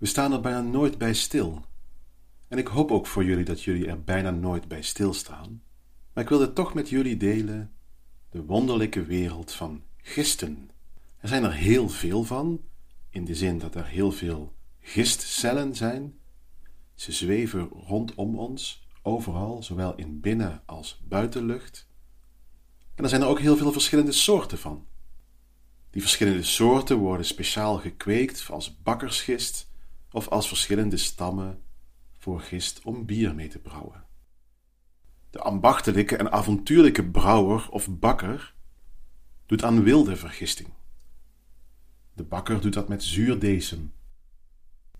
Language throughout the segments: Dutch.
We staan er bijna nooit bij stil. En ik hoop ook voor jullie dat jullie er bijna nooit bij stilstaan. Maar ik wilde toch met jullie delen de wonderlijke wereld van gisten. Er zijn er heel veel van, in de zin dat er heel veel gistcellen zijn. Ze zweven rondom ons, overal, zowel in binnen- als buitenlucht. En er zijn er ook heel veel verschillende soorten van. Die verschillende soorten worden speciaal gekweekt als bakkersgist of als verschillende stammen voor gist om bier mee te brouwen. De ambachtelijke en avontuurlijke brouwer of bakker doet aan wilde vergisting. De bakker doet dat met zuurdesem.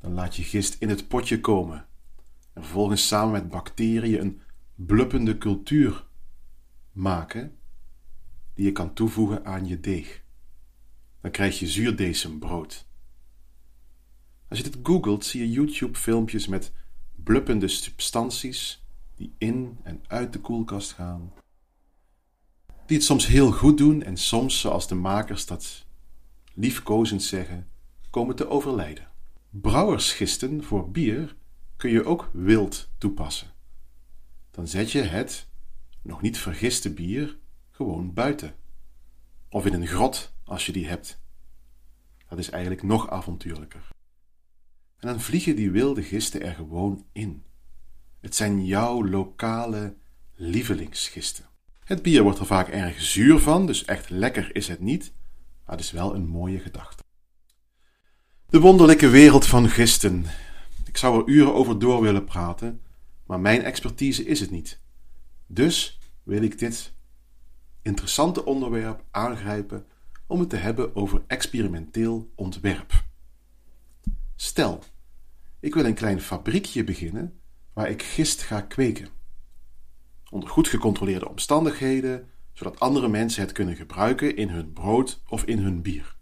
Dan laat je gist in het potje komen en vervolgens samen met bacteriën een bluppende cultuur maken die je kan toevoegen aan je deeg. Dan krijg je zuurdesembrood. Als je dit googelt, zie je YouTube-filmpjes met bluppende substanties die in en uit de koelkast gaan. Die het soms heel goed doen en soms, zoals de makers dat liefkozend zeggen, komen te overlijden. Brouwersgisten voor bier kun je ook wild toepassen. Dan zet je het, nog niet vergiste bier, gewoon buiten. Of in een grot als je die hebt. Dat is eigenlijk nog avontuurlijker. En dan vliegen die wilde gisten er gewoon in. Het zijn jouw lokale lievelingsgisten. Het bier wordt er vaak erg zuur van, dus echt lekker is het niet, maar het is wel een mooie gedachte. De wonderlijke wereld van gisten. Ik zou er uren over door willen praten, maar mijn expertise is het niet. Dus wil ik dit interessante onderwerp aangrijpen om het te hebben over experimenteel ontwerp. Stel, ik wil een klein fabriekje beginnen waar ik gist ga kweken. Onder goed gecontroleerde omstandigheden, zodat andere mensen het kunnen gebruiken in hun brood of in hun bier.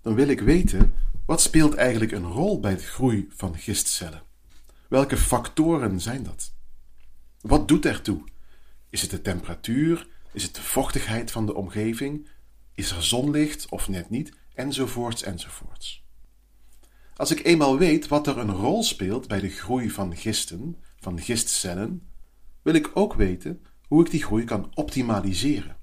Dan wil ik weten wat speelt eigenlijk een rol bij de groei van gistcellen. Welke factoren zijn dat? Wat doet ertoe? Is het de temperatuur? Is het de vochtigheid van de omgeving? Is er zonlicht of net niet? Enzovoorts enzovoorts. Als ik eenmaal weet wat er een rol speelt bij de groei van gisten, van gistcellen, wil ik ook weten hoe ik die groei kan optimaliseren.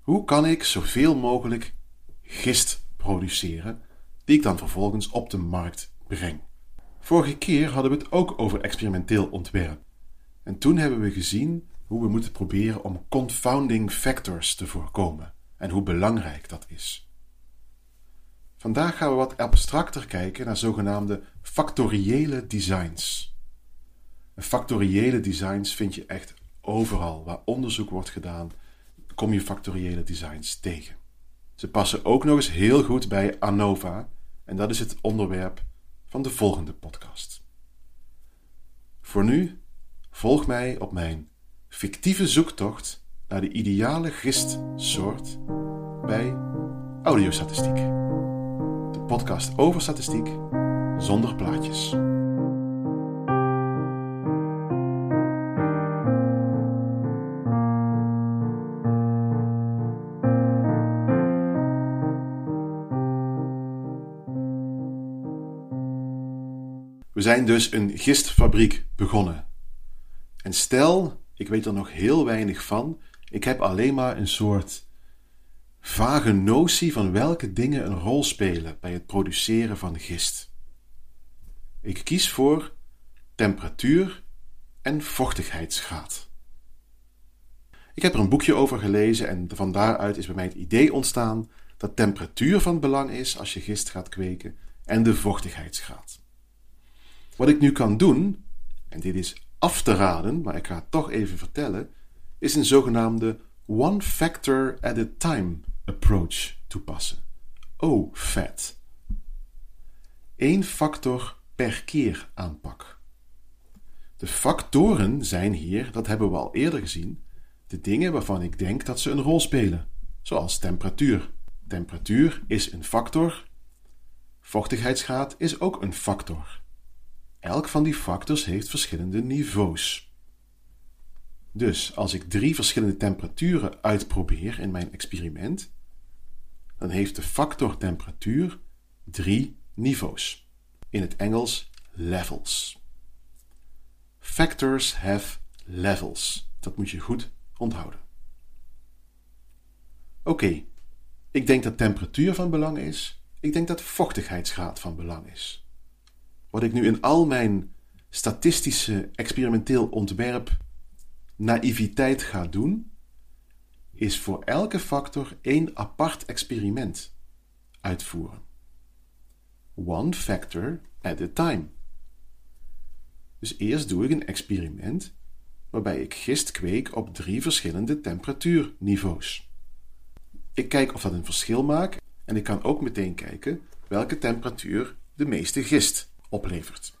Hoe kan ik zoveel mogelijk gist produceren, die ik dan vervolgens op de markt breng? Vorige keer hadden we het ook over experimenteel ontwerp. En toen hebben we gezien hoe we moeten proberen om confounding factors te voorkomen en hoe belangrijk dat is. Vandaag gaan we wat abstracter kijken naar zogenaamde factoriële designs. En factoriële designs vind je echt overal waar onderzoek wordt gedaan, kom je factoriële designs tegen. Ze passen ook nog eens heel goed bij ANOVA en dat is het onderwerp van de volgende podcast. Voor nu, volg mij op mijn fictieve zoektocht naar de ideale gistsoort bij Audiostatistiek podcast over statistiek zonder plaatjes. We zijn dus een gistfabriek begonnen. En stel, ik weet er nog heel weinig van, ik heb alleen maar een soort vage notie van welke dingen een rol spelen bij het produceren van gist. Ik kies voor temperatuur en vochtigheidsgraad. Ik heb er een boekje over gelezen en van daaruit is bij mij het idee ontstaan dat temperatuur van belang is als je gist gaat kweken en de vochtigheidsgraad. Wat ik nu kan doen, en dit is af te raden, maar ik ga het toch even vertellen, is een zogenaamde one factor at a time approach toepassen. O-FAT. Eén factor per keer aanpak. De factoren zijn hier, dat hebben we al eerder gezien, de dingen waarvan ik denk dat ze een rol spelen, zoals temperatuur. Temperatuur is een factor, vochtigheidsgraad is ook een factor. Elk van die factors heeft verschillende niveaus. Dus als ik drie verschillende temperaturen uitprobeer in mijn experiment, dan heeft de factor temperatuur drie niveaus. In het Engels levels. Factors have levels. Dat moet je goed onthouden. Oké, ik denk dat temperatuur van belang is. Ik denk dat vochtigheidsgraad van belang is. Wat ik nu in al mijn statistische experimenteel ontwerp naïviteit ga doen, is voor elke factor één apart experiment uitvoeren. One factor at a time. Dus eerst doe ik een experiment waarbij ik gist kweek op drie verschillende temperatuurniveaus. Ik kijk of dat een verschil maakt en ik kan ook meteen kijken welke temperatuur de meeste gist oplevert.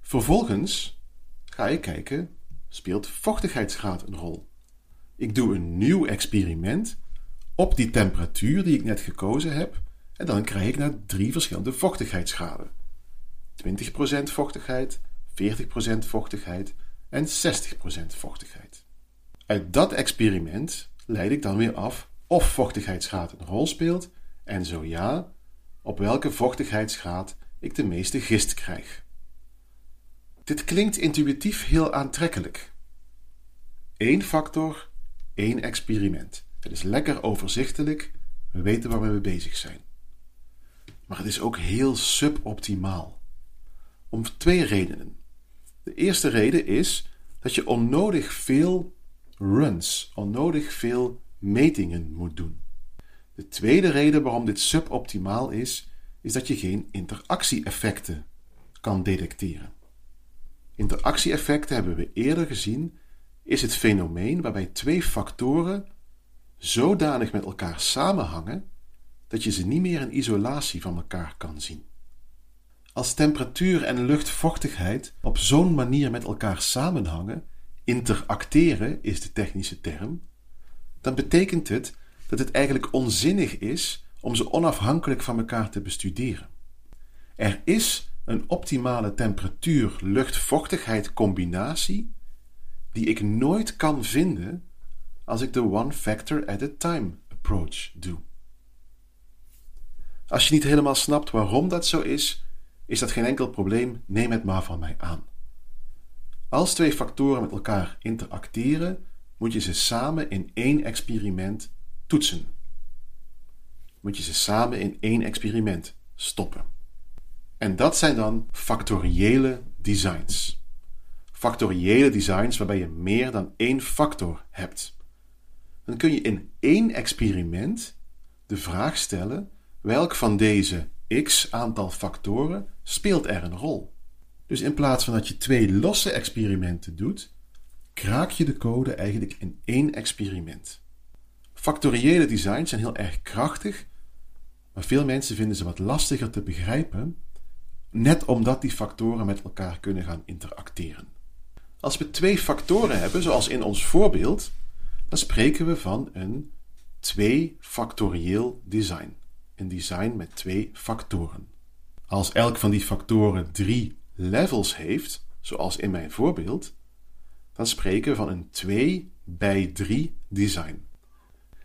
Vervolgens ga ik kijken, speelt vochtigheidsgraad een rol? Ik doe een nieuw experiment op die temperatuur die ik net gekozen heb en dan krijg ik naar drie verschillende vochtigheidsgraden. 20% vochtigheid, 40% vochtigheid en 60% vochtigheid. Uit dat experiment leid ik dan weer af of vochtigheidsgraad een rol speelt en zo ja, op welke vochtigheidsgraad ik de meeste gist krijg. Dit klinkt intuïtief heel aantrekkelijk. Eén factor, één experiment. Het is lekker overzichtelijk, we weten waar we mee bezig zijn. Maar het is ook heel suboptimaal. Om twee redenen. De eerste reden is dat je onnodig veel runs, onnodig veel metingen moet doen. De tweede reden waarom dit suboptimaal is, is dat je geen interactie-effecten kan detecteren. Interactie-effecten hebben we eerder gezien, is het fenomeen waarbij twee factoren zodanig met elkaar samenhangen dat je ze niet meer in isolatie van elkaar kan zien. Als temperatuur en luchtvochtigheid op zo'n manier met elkaar samenhangen, interacteren is de technische term, dan betekent het dat het eigenlijk onzinnig is om ze onafhankelijk van elkaar te bestuderen. Er is een optimale temperatuur-luchtvochtigheid combinatie die ik nooit kan vinden als ik de one factor at a time approach doe. Als je niet helemaal snapt waarom dat zo is, is dat geen enkel probleem, neem het maar van mij aan. Als twee factoren met elkaar interacteren, moet je ze samen in één experiment toetsen. Moet je ze samen in één experiment stoppen. En dat zijn dan factoriële designs. Factoriële designs waarbij je meer dan één factor hebt. Dan kun je in één experiment de vraag stellen welk van deze x aantal factoren speelt er een rol. Dus in plaats van dat je twee losse experimenten doet, kraak je de code eigenlijk in één experiment. Factoriële designs zijn heel erg krachtig, maar veel mensen vinden ze wat lastiger te begrijpen, net omdat die factoren met elkaar kunnen gaan interacteren. Als we twee factoren hebben, zoals in ons voorbeeld, dan spreken we van een twee-factorieel design. Een design met twee factoren. Als elk van die factoren drie levels heeft, zoals in mijn voorbeeld, dan spreken we van een 2 bij 3 design.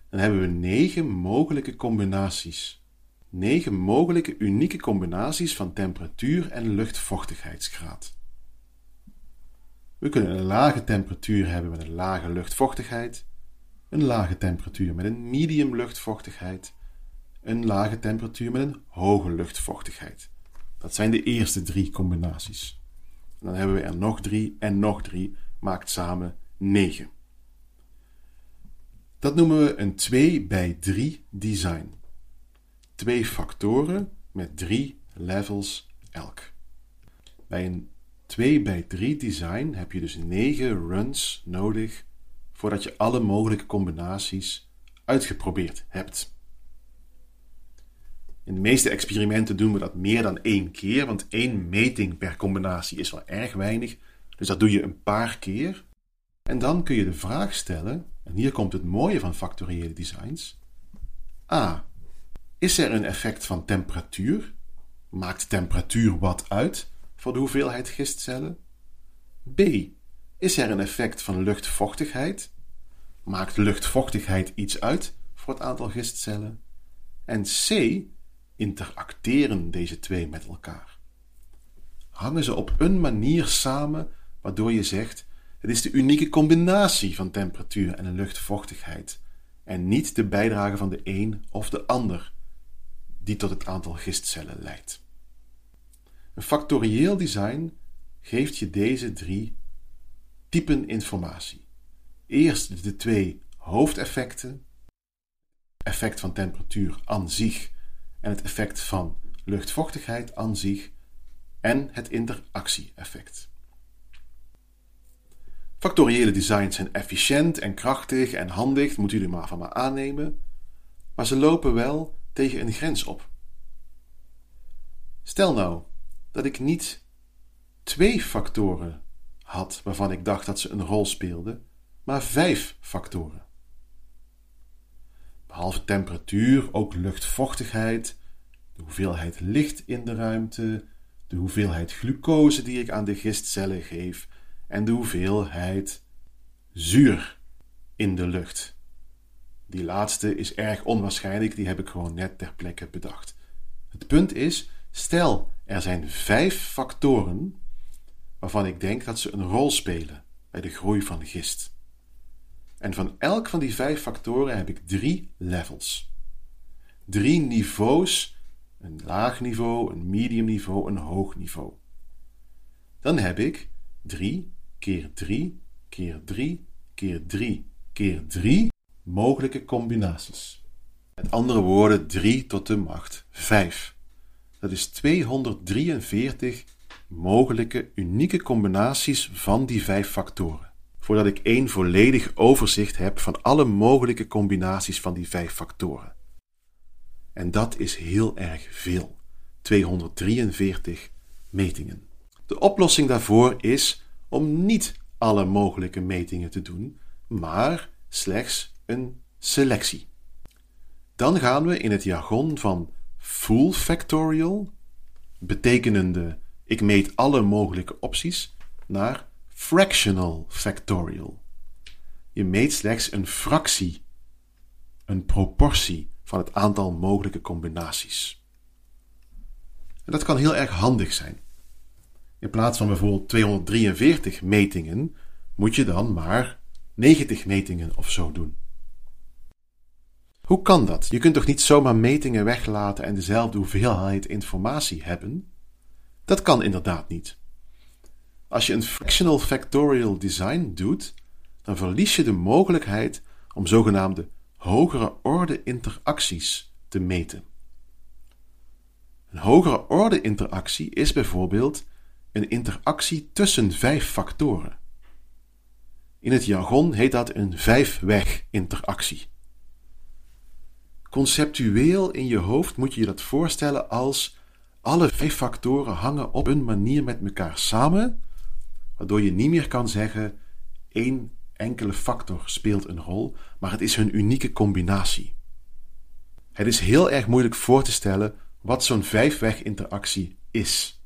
Dan hebben we negen mogelijke combinaties. Negen mogelijke unieke combinaties van temperatuur en luchtvochtigheidsgraad. We kunnen een lage temperatuur hebben met een lage luchtvochtigheid, een lage temperatuur met een medium luchtvochtigheid, een lage temperatuur met een hoge luchtvochtigheid. Dat zijn de eerste drie combinaties. dan hebben we er nog drie en nog drie, maakt samen 9. Dat noemen we een 2 bij 3 design. Twee factoren met drie levels elk. Bij een 2 bij 3 design heb je dus 9 runs nodig voordat je alle mogelijke combinaties uitgeprobeerd hebt. In de meeste experimenten doen we dat meer dan één keer, want één meting per combinatie is wel erg weinig. Dus dat doe je een paar keer. En dan kun je de vraag stellen, en hier komt het mooie van factoriële designs. A. Is er een effect van temperatuur? Maakt temperatuur wat uit voor de hoeveelheid gistcellen? B. Is er een effect van luchtvochtigheid? Maakt luchtvochtigheid iets uit voor het aantal gistcellen? En C interacteren deze twee met elkaar? Hangen ze op een manier samen waardoor je zegt: het is de unieke combinatie van temperatuur en luchtvochtigheid en niet de bijdrage van de een of de ander die tot het aantal gistcellen leidt. Een factorieel design geeft je deze drie typen informatie. Eerst de twee hoofdeffecten, effect van temperatuur aan zich en het effect van luchtvochtigheid aan zich en het interactie-effect. Factoriële designs zijn efficiënt en krachtig en handig, moeten jullie maar van me aannemen, maar ze lopen wel tegen een grens op. Stel nou dat ik niet twee factoren had waarvan ik dacht dat ze een rol speelden, maar vijf factoren. Behalve temperatuur ook luchtvochtigheid, de hoeveelheid licht in de ruimte, de hoeveelheid glucose die ik aan de gistcellen geef en de hoeveelheid zuur in de lucht. Die laatste is erg onwaarschijnlijk, die heb ik gewoon net ter plekke bedacht. Het punt is, stel er zijn vijf factoren waarvan ik denk dat ze een rol spelen bij de groei van gist. En van elk van die vijf factoren heb ik drie levels. Drie niveaus, een laag niveau, een medium niveau, een hoog niveau. Dan heb ik 3 keer 3 keer 3 keer 3 keer 3 mogelijke combinaties. Met andere woorden 3 tot de macht 5. Dat is 243 mogelijke unieke combinaties van die vijf factoren. Voordat ik één volledig overzicht heb van alle mogelijke combinaties van die vijf factoren. En dat is heel erg veel. 243 metingen. De oplossing daarvoor is om niet alle mogelijke metingen te doen, maar slechts een selectie. Dan gaan we in het jargon van full factorial, betekenende ik meet alle mogelijke opties, naar fractional factorial. Je meet slechts een fractie, een proportie van het aantal mogelijke combinaties. En dat kan heel erg handig zijn. In plaats van bijvoorbeeld 243 metingen, moet je dan maar 90 metingen of zo doen. Hoe kan dat? Je kunt toch niet zomaar metingen weglaten en dezelfde hoeveelheid informatie hebben? Dat kan inderdaad niet. Als je een fractional factorial design doet, dan verlies je de mogelijkheid om zogenaamde hogere orde interacties te meten. Een hogere orde interactie is bijvoorbeeld een interactie tussen vijf factoren. In het jargon heet dat een vijfweg interactie. Conceptueel in je hoofd moet je je dat voorstellen als alle vijf factoren hangen op een manier met elkaar samen, waardoor je niet meer kan zeggen één enkele factor speelt een rol, maar het is hun unieke combinatie. Het is heel erg moeilijk voor te stellen wat zo'n vijfweg interactie is.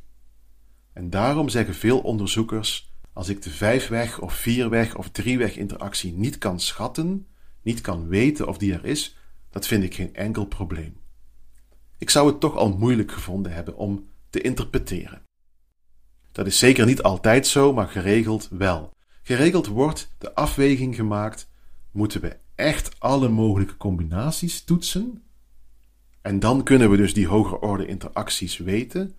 En daarom zeggen veel onderzoekers: als ik de vijfweg of vierweg of drieweg interactie niet kan schatten, niet kan weten of die er is, dat vind ik geen enkel probleem. Ik zou het toch al moeilijk gevonden hebben om te interpreteren. Dat is zeker niet altijd zo, maar geregeld wel. Geregeld wordt de afweging gemaakt: moeten we echt alle mogelijke combinaties toetsen? En dan kunnen we dus die hogere orde interacties weten,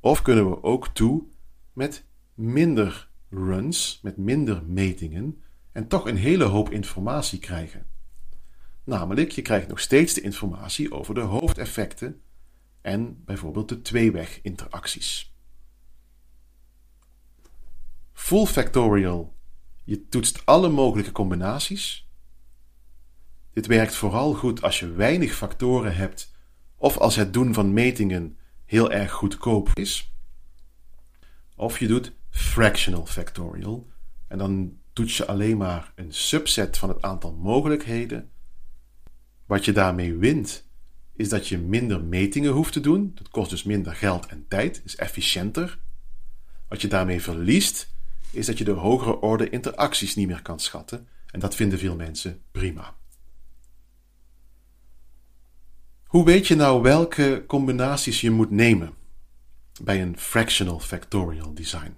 of kunnen we ook toe met minder runs, met minder metingen, en toch een hele hoop informatie krijgen. Namelijk, je krijgt nog steeds de informatie over de hoofdeffecten en bijvoorbeeld de tweeweg interacties. Full factorial. Je toetst alle mogelijke combinaties. Dit werkt vooral goed als je weinig factoren hebt of als het doen van metingen heel erg goedkoop is. Of je doet fractional factorial en dan toets je alleen maar een subset van het aantal mogelijkheden wat je daarmee wint, is dat je minder metingen hoeft te doen. Dat kost dus minder geld en tijd, is efficiënter. Wat je daarmee verliest, is dat je de hogere orde interacties niet meer kan schatten. En dat vinden veel mensen prima. Hoe weet je nou welke combinaties je moet nemen bij een fractional factorial design?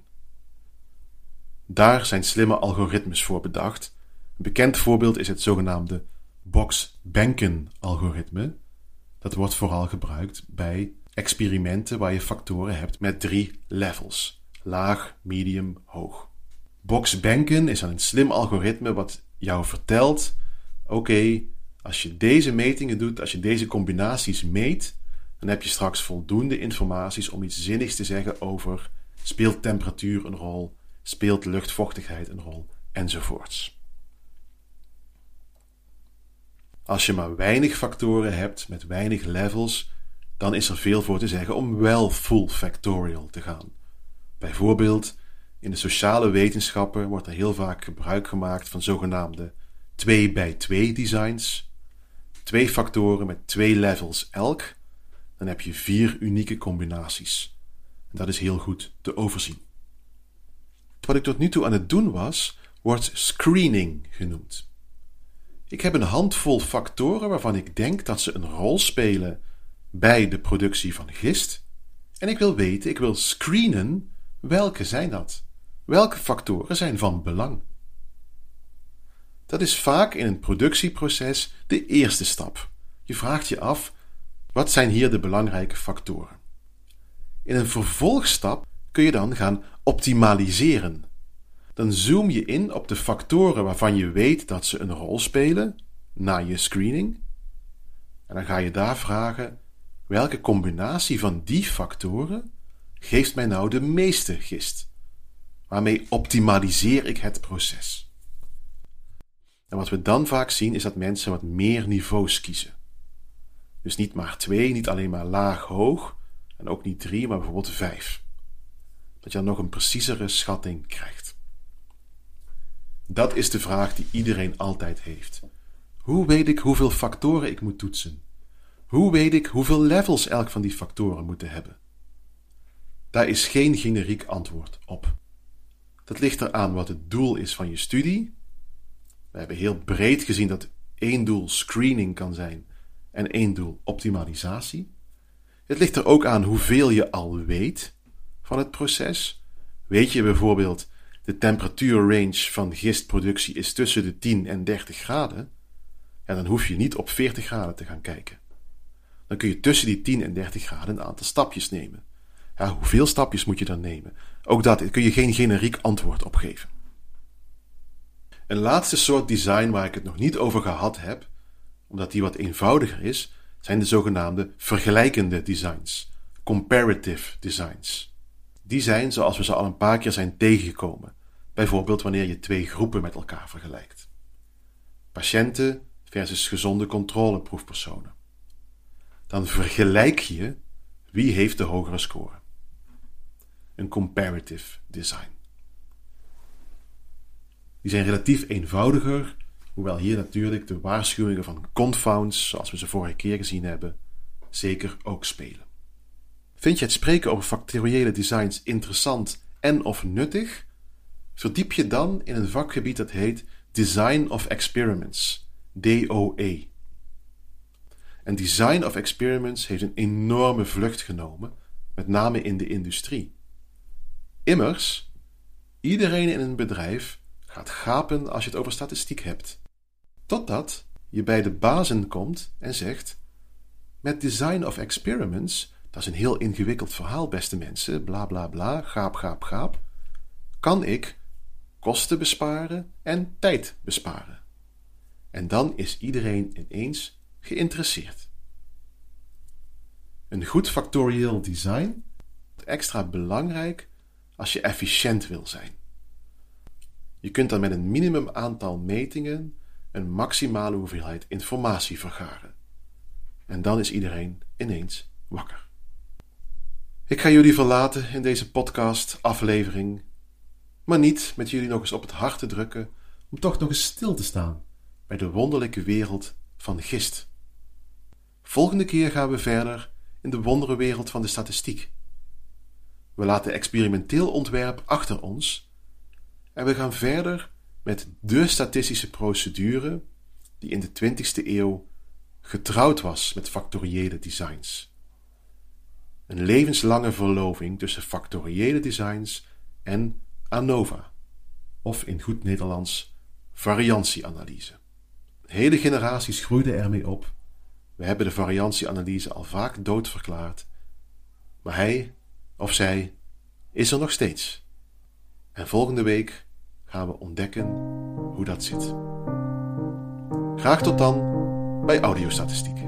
Daar zijn slimme algoritmes voor bedacht. Een bekend voorbeeld is het zogenaamde Box-Banken-algoritme. Dat wordt vooral gebruikt bij experimenten waar je factoren hebt met drie levels: laag, medium, hoog. Box-Banken is een slim algoritme wat jou vertelt: oké, als je deze metingen doet, als je deze combinaties meet, dan heb je straks voldoende informaties om iets zinnigs te zeggen over speelt temperatuur een rol, speelt luchtvochtigheid een rol, enzovoorts. Als je maar weinig factoren hebt met weinig levels, dan is er veel voor te zeggen om wel full factorial te gaan. Bijvoorbeeld in de sociale wetenschappen wordt er heel vaak gebruik gemaakt van zogenaamde 2 bij 2 designs. Twee factoren met twee levels elk, dan heb je vier unieke combinaties. Dat is heel goed te overzien. Wat ik tot nu toe aan het doen was, wordt screening genoemd. Ik heb een handvol factoren waarvan ik denk dat ze een rol spelen bij de productie van gist. En ik wil weten, ik wil screenen welke zijn dat? Welke factoren zijn van belang? Dat is vaak in een productieproces de eerste stap. Je vraagt je af: wat zijn hier de belangrijke factoren? In een vervolgstap kun je dan gaan optimaliseren. Dan zoom je in op de factoren waarvan je weet dat ze een rol spelen na je screening. En dan ga je daar vragen: welke combinatie van die factoren geeft mij nou de meeste gist? Waarmee optimaliseer ik het proces? En wat we dan vaak zien is dat mensen wat meer niveaus kiezen. Dus niet maar twee, niet alleen maar laag, hoog, en ook niet drie, maar bijvoorbeeld vijf. Dat je dan nog een preciezere schatting krijgt. Dat is de vraag die iedereen altijd heeft. Hoe weet ik hoeveel factoren ik moet toetsen? Hoe weet ik hoeveel levels elk van die factoren moeten hebben? Daar is geen generiek antwoord op. Dat ligt eraan wat het doel is van je studie. We hebben heel breed gezien dat één doel screening kan zijn en één doel optimalisatie. Het ligt er ook aan hoeveel je al weet van het proces. Weet je bijvoorbeeld, de temperatuurrange van gistproductie is tussen de 10 en 30 graden, en dan hoef je niet op 40 graden te gaan kijken. Dan kun je tussen die 10 en 30 graden een aantal stapjes nemen. Ja, hoeveel stapjes moet je dan nemen? Ook dat kun je geen generiek antwoord op geven. Een laatste soort design waar ik het nog niet over gehad heb, omdat die wat eenvoudiger is, zijn de zogenaamde vergelijkende designs, comparative designs. Die zijn zoals we ze al een paar keer zijn tegengekomen, bijvoorbeeld wanneer je twee groepen met elkaar vergelijkt. Patiënten versus gezonde controleproefpersonen. Dan vergelijk je wie heeft de hogere score een comparative design. Die zijn relatief eenvoudiger, hoewel hier natuurlijk de waarschuwingen van confounds, zoals we ze vorige keer gezien hebben, zeker ook spelen. Vind je het spreken over factoriële designs interessant en of nuttig? Verdiep je dan in een vakgebied dat heet Design of Experiments, DOE. En Design of Experiments heeft een enorme vlucht genomen, met name in de industrie. Immers, iedereen in een bedrijf gaat gapen als je het over statistiek hebt. Totdat je bij de bazen komt en zegt: Met design of experiments, dat is een heel ingewikkeld verhaal, beste mensen, bla bla bla, gaap, gaap, gaap, kan ik kosten besparen en tijd besparen. En dan is iedereen ineens geïnteresseerd. Een goed factorieel design extra belangrijk als je efficiënt wil zijn. Je kunt dan met een minimum aantal metingen een maximale hoeveelheid informatie vergaren. En dan is iedereen ineens wakker. Ik ga jullie verlaten in deze podcast-aflevering, maar niet met jullie nog eens op het hart te drukken om toch nog eens stil te staan bij de wonderlijke wereld van gist. Volgende keer gaan we verder in de wonderenwereld van de statistiek. We laten experimenteel ontwerp achter ons en we gaan verder met de statistische procedure die in de 20e eeuw getrouwd was met factoriële designs. Een levenslange verloving tussen factoriële designs en ANOVA, of in goed Nederlands variantieanalyse. Hele generaties groeiden ermee op. We hebben de variantieanalyse al vaak doodverklaard, maar hij of zij is er nog steeds. En volgende week gaan we ontdekken hoe dat zit. Graag tot dan bij Audiostatistiek.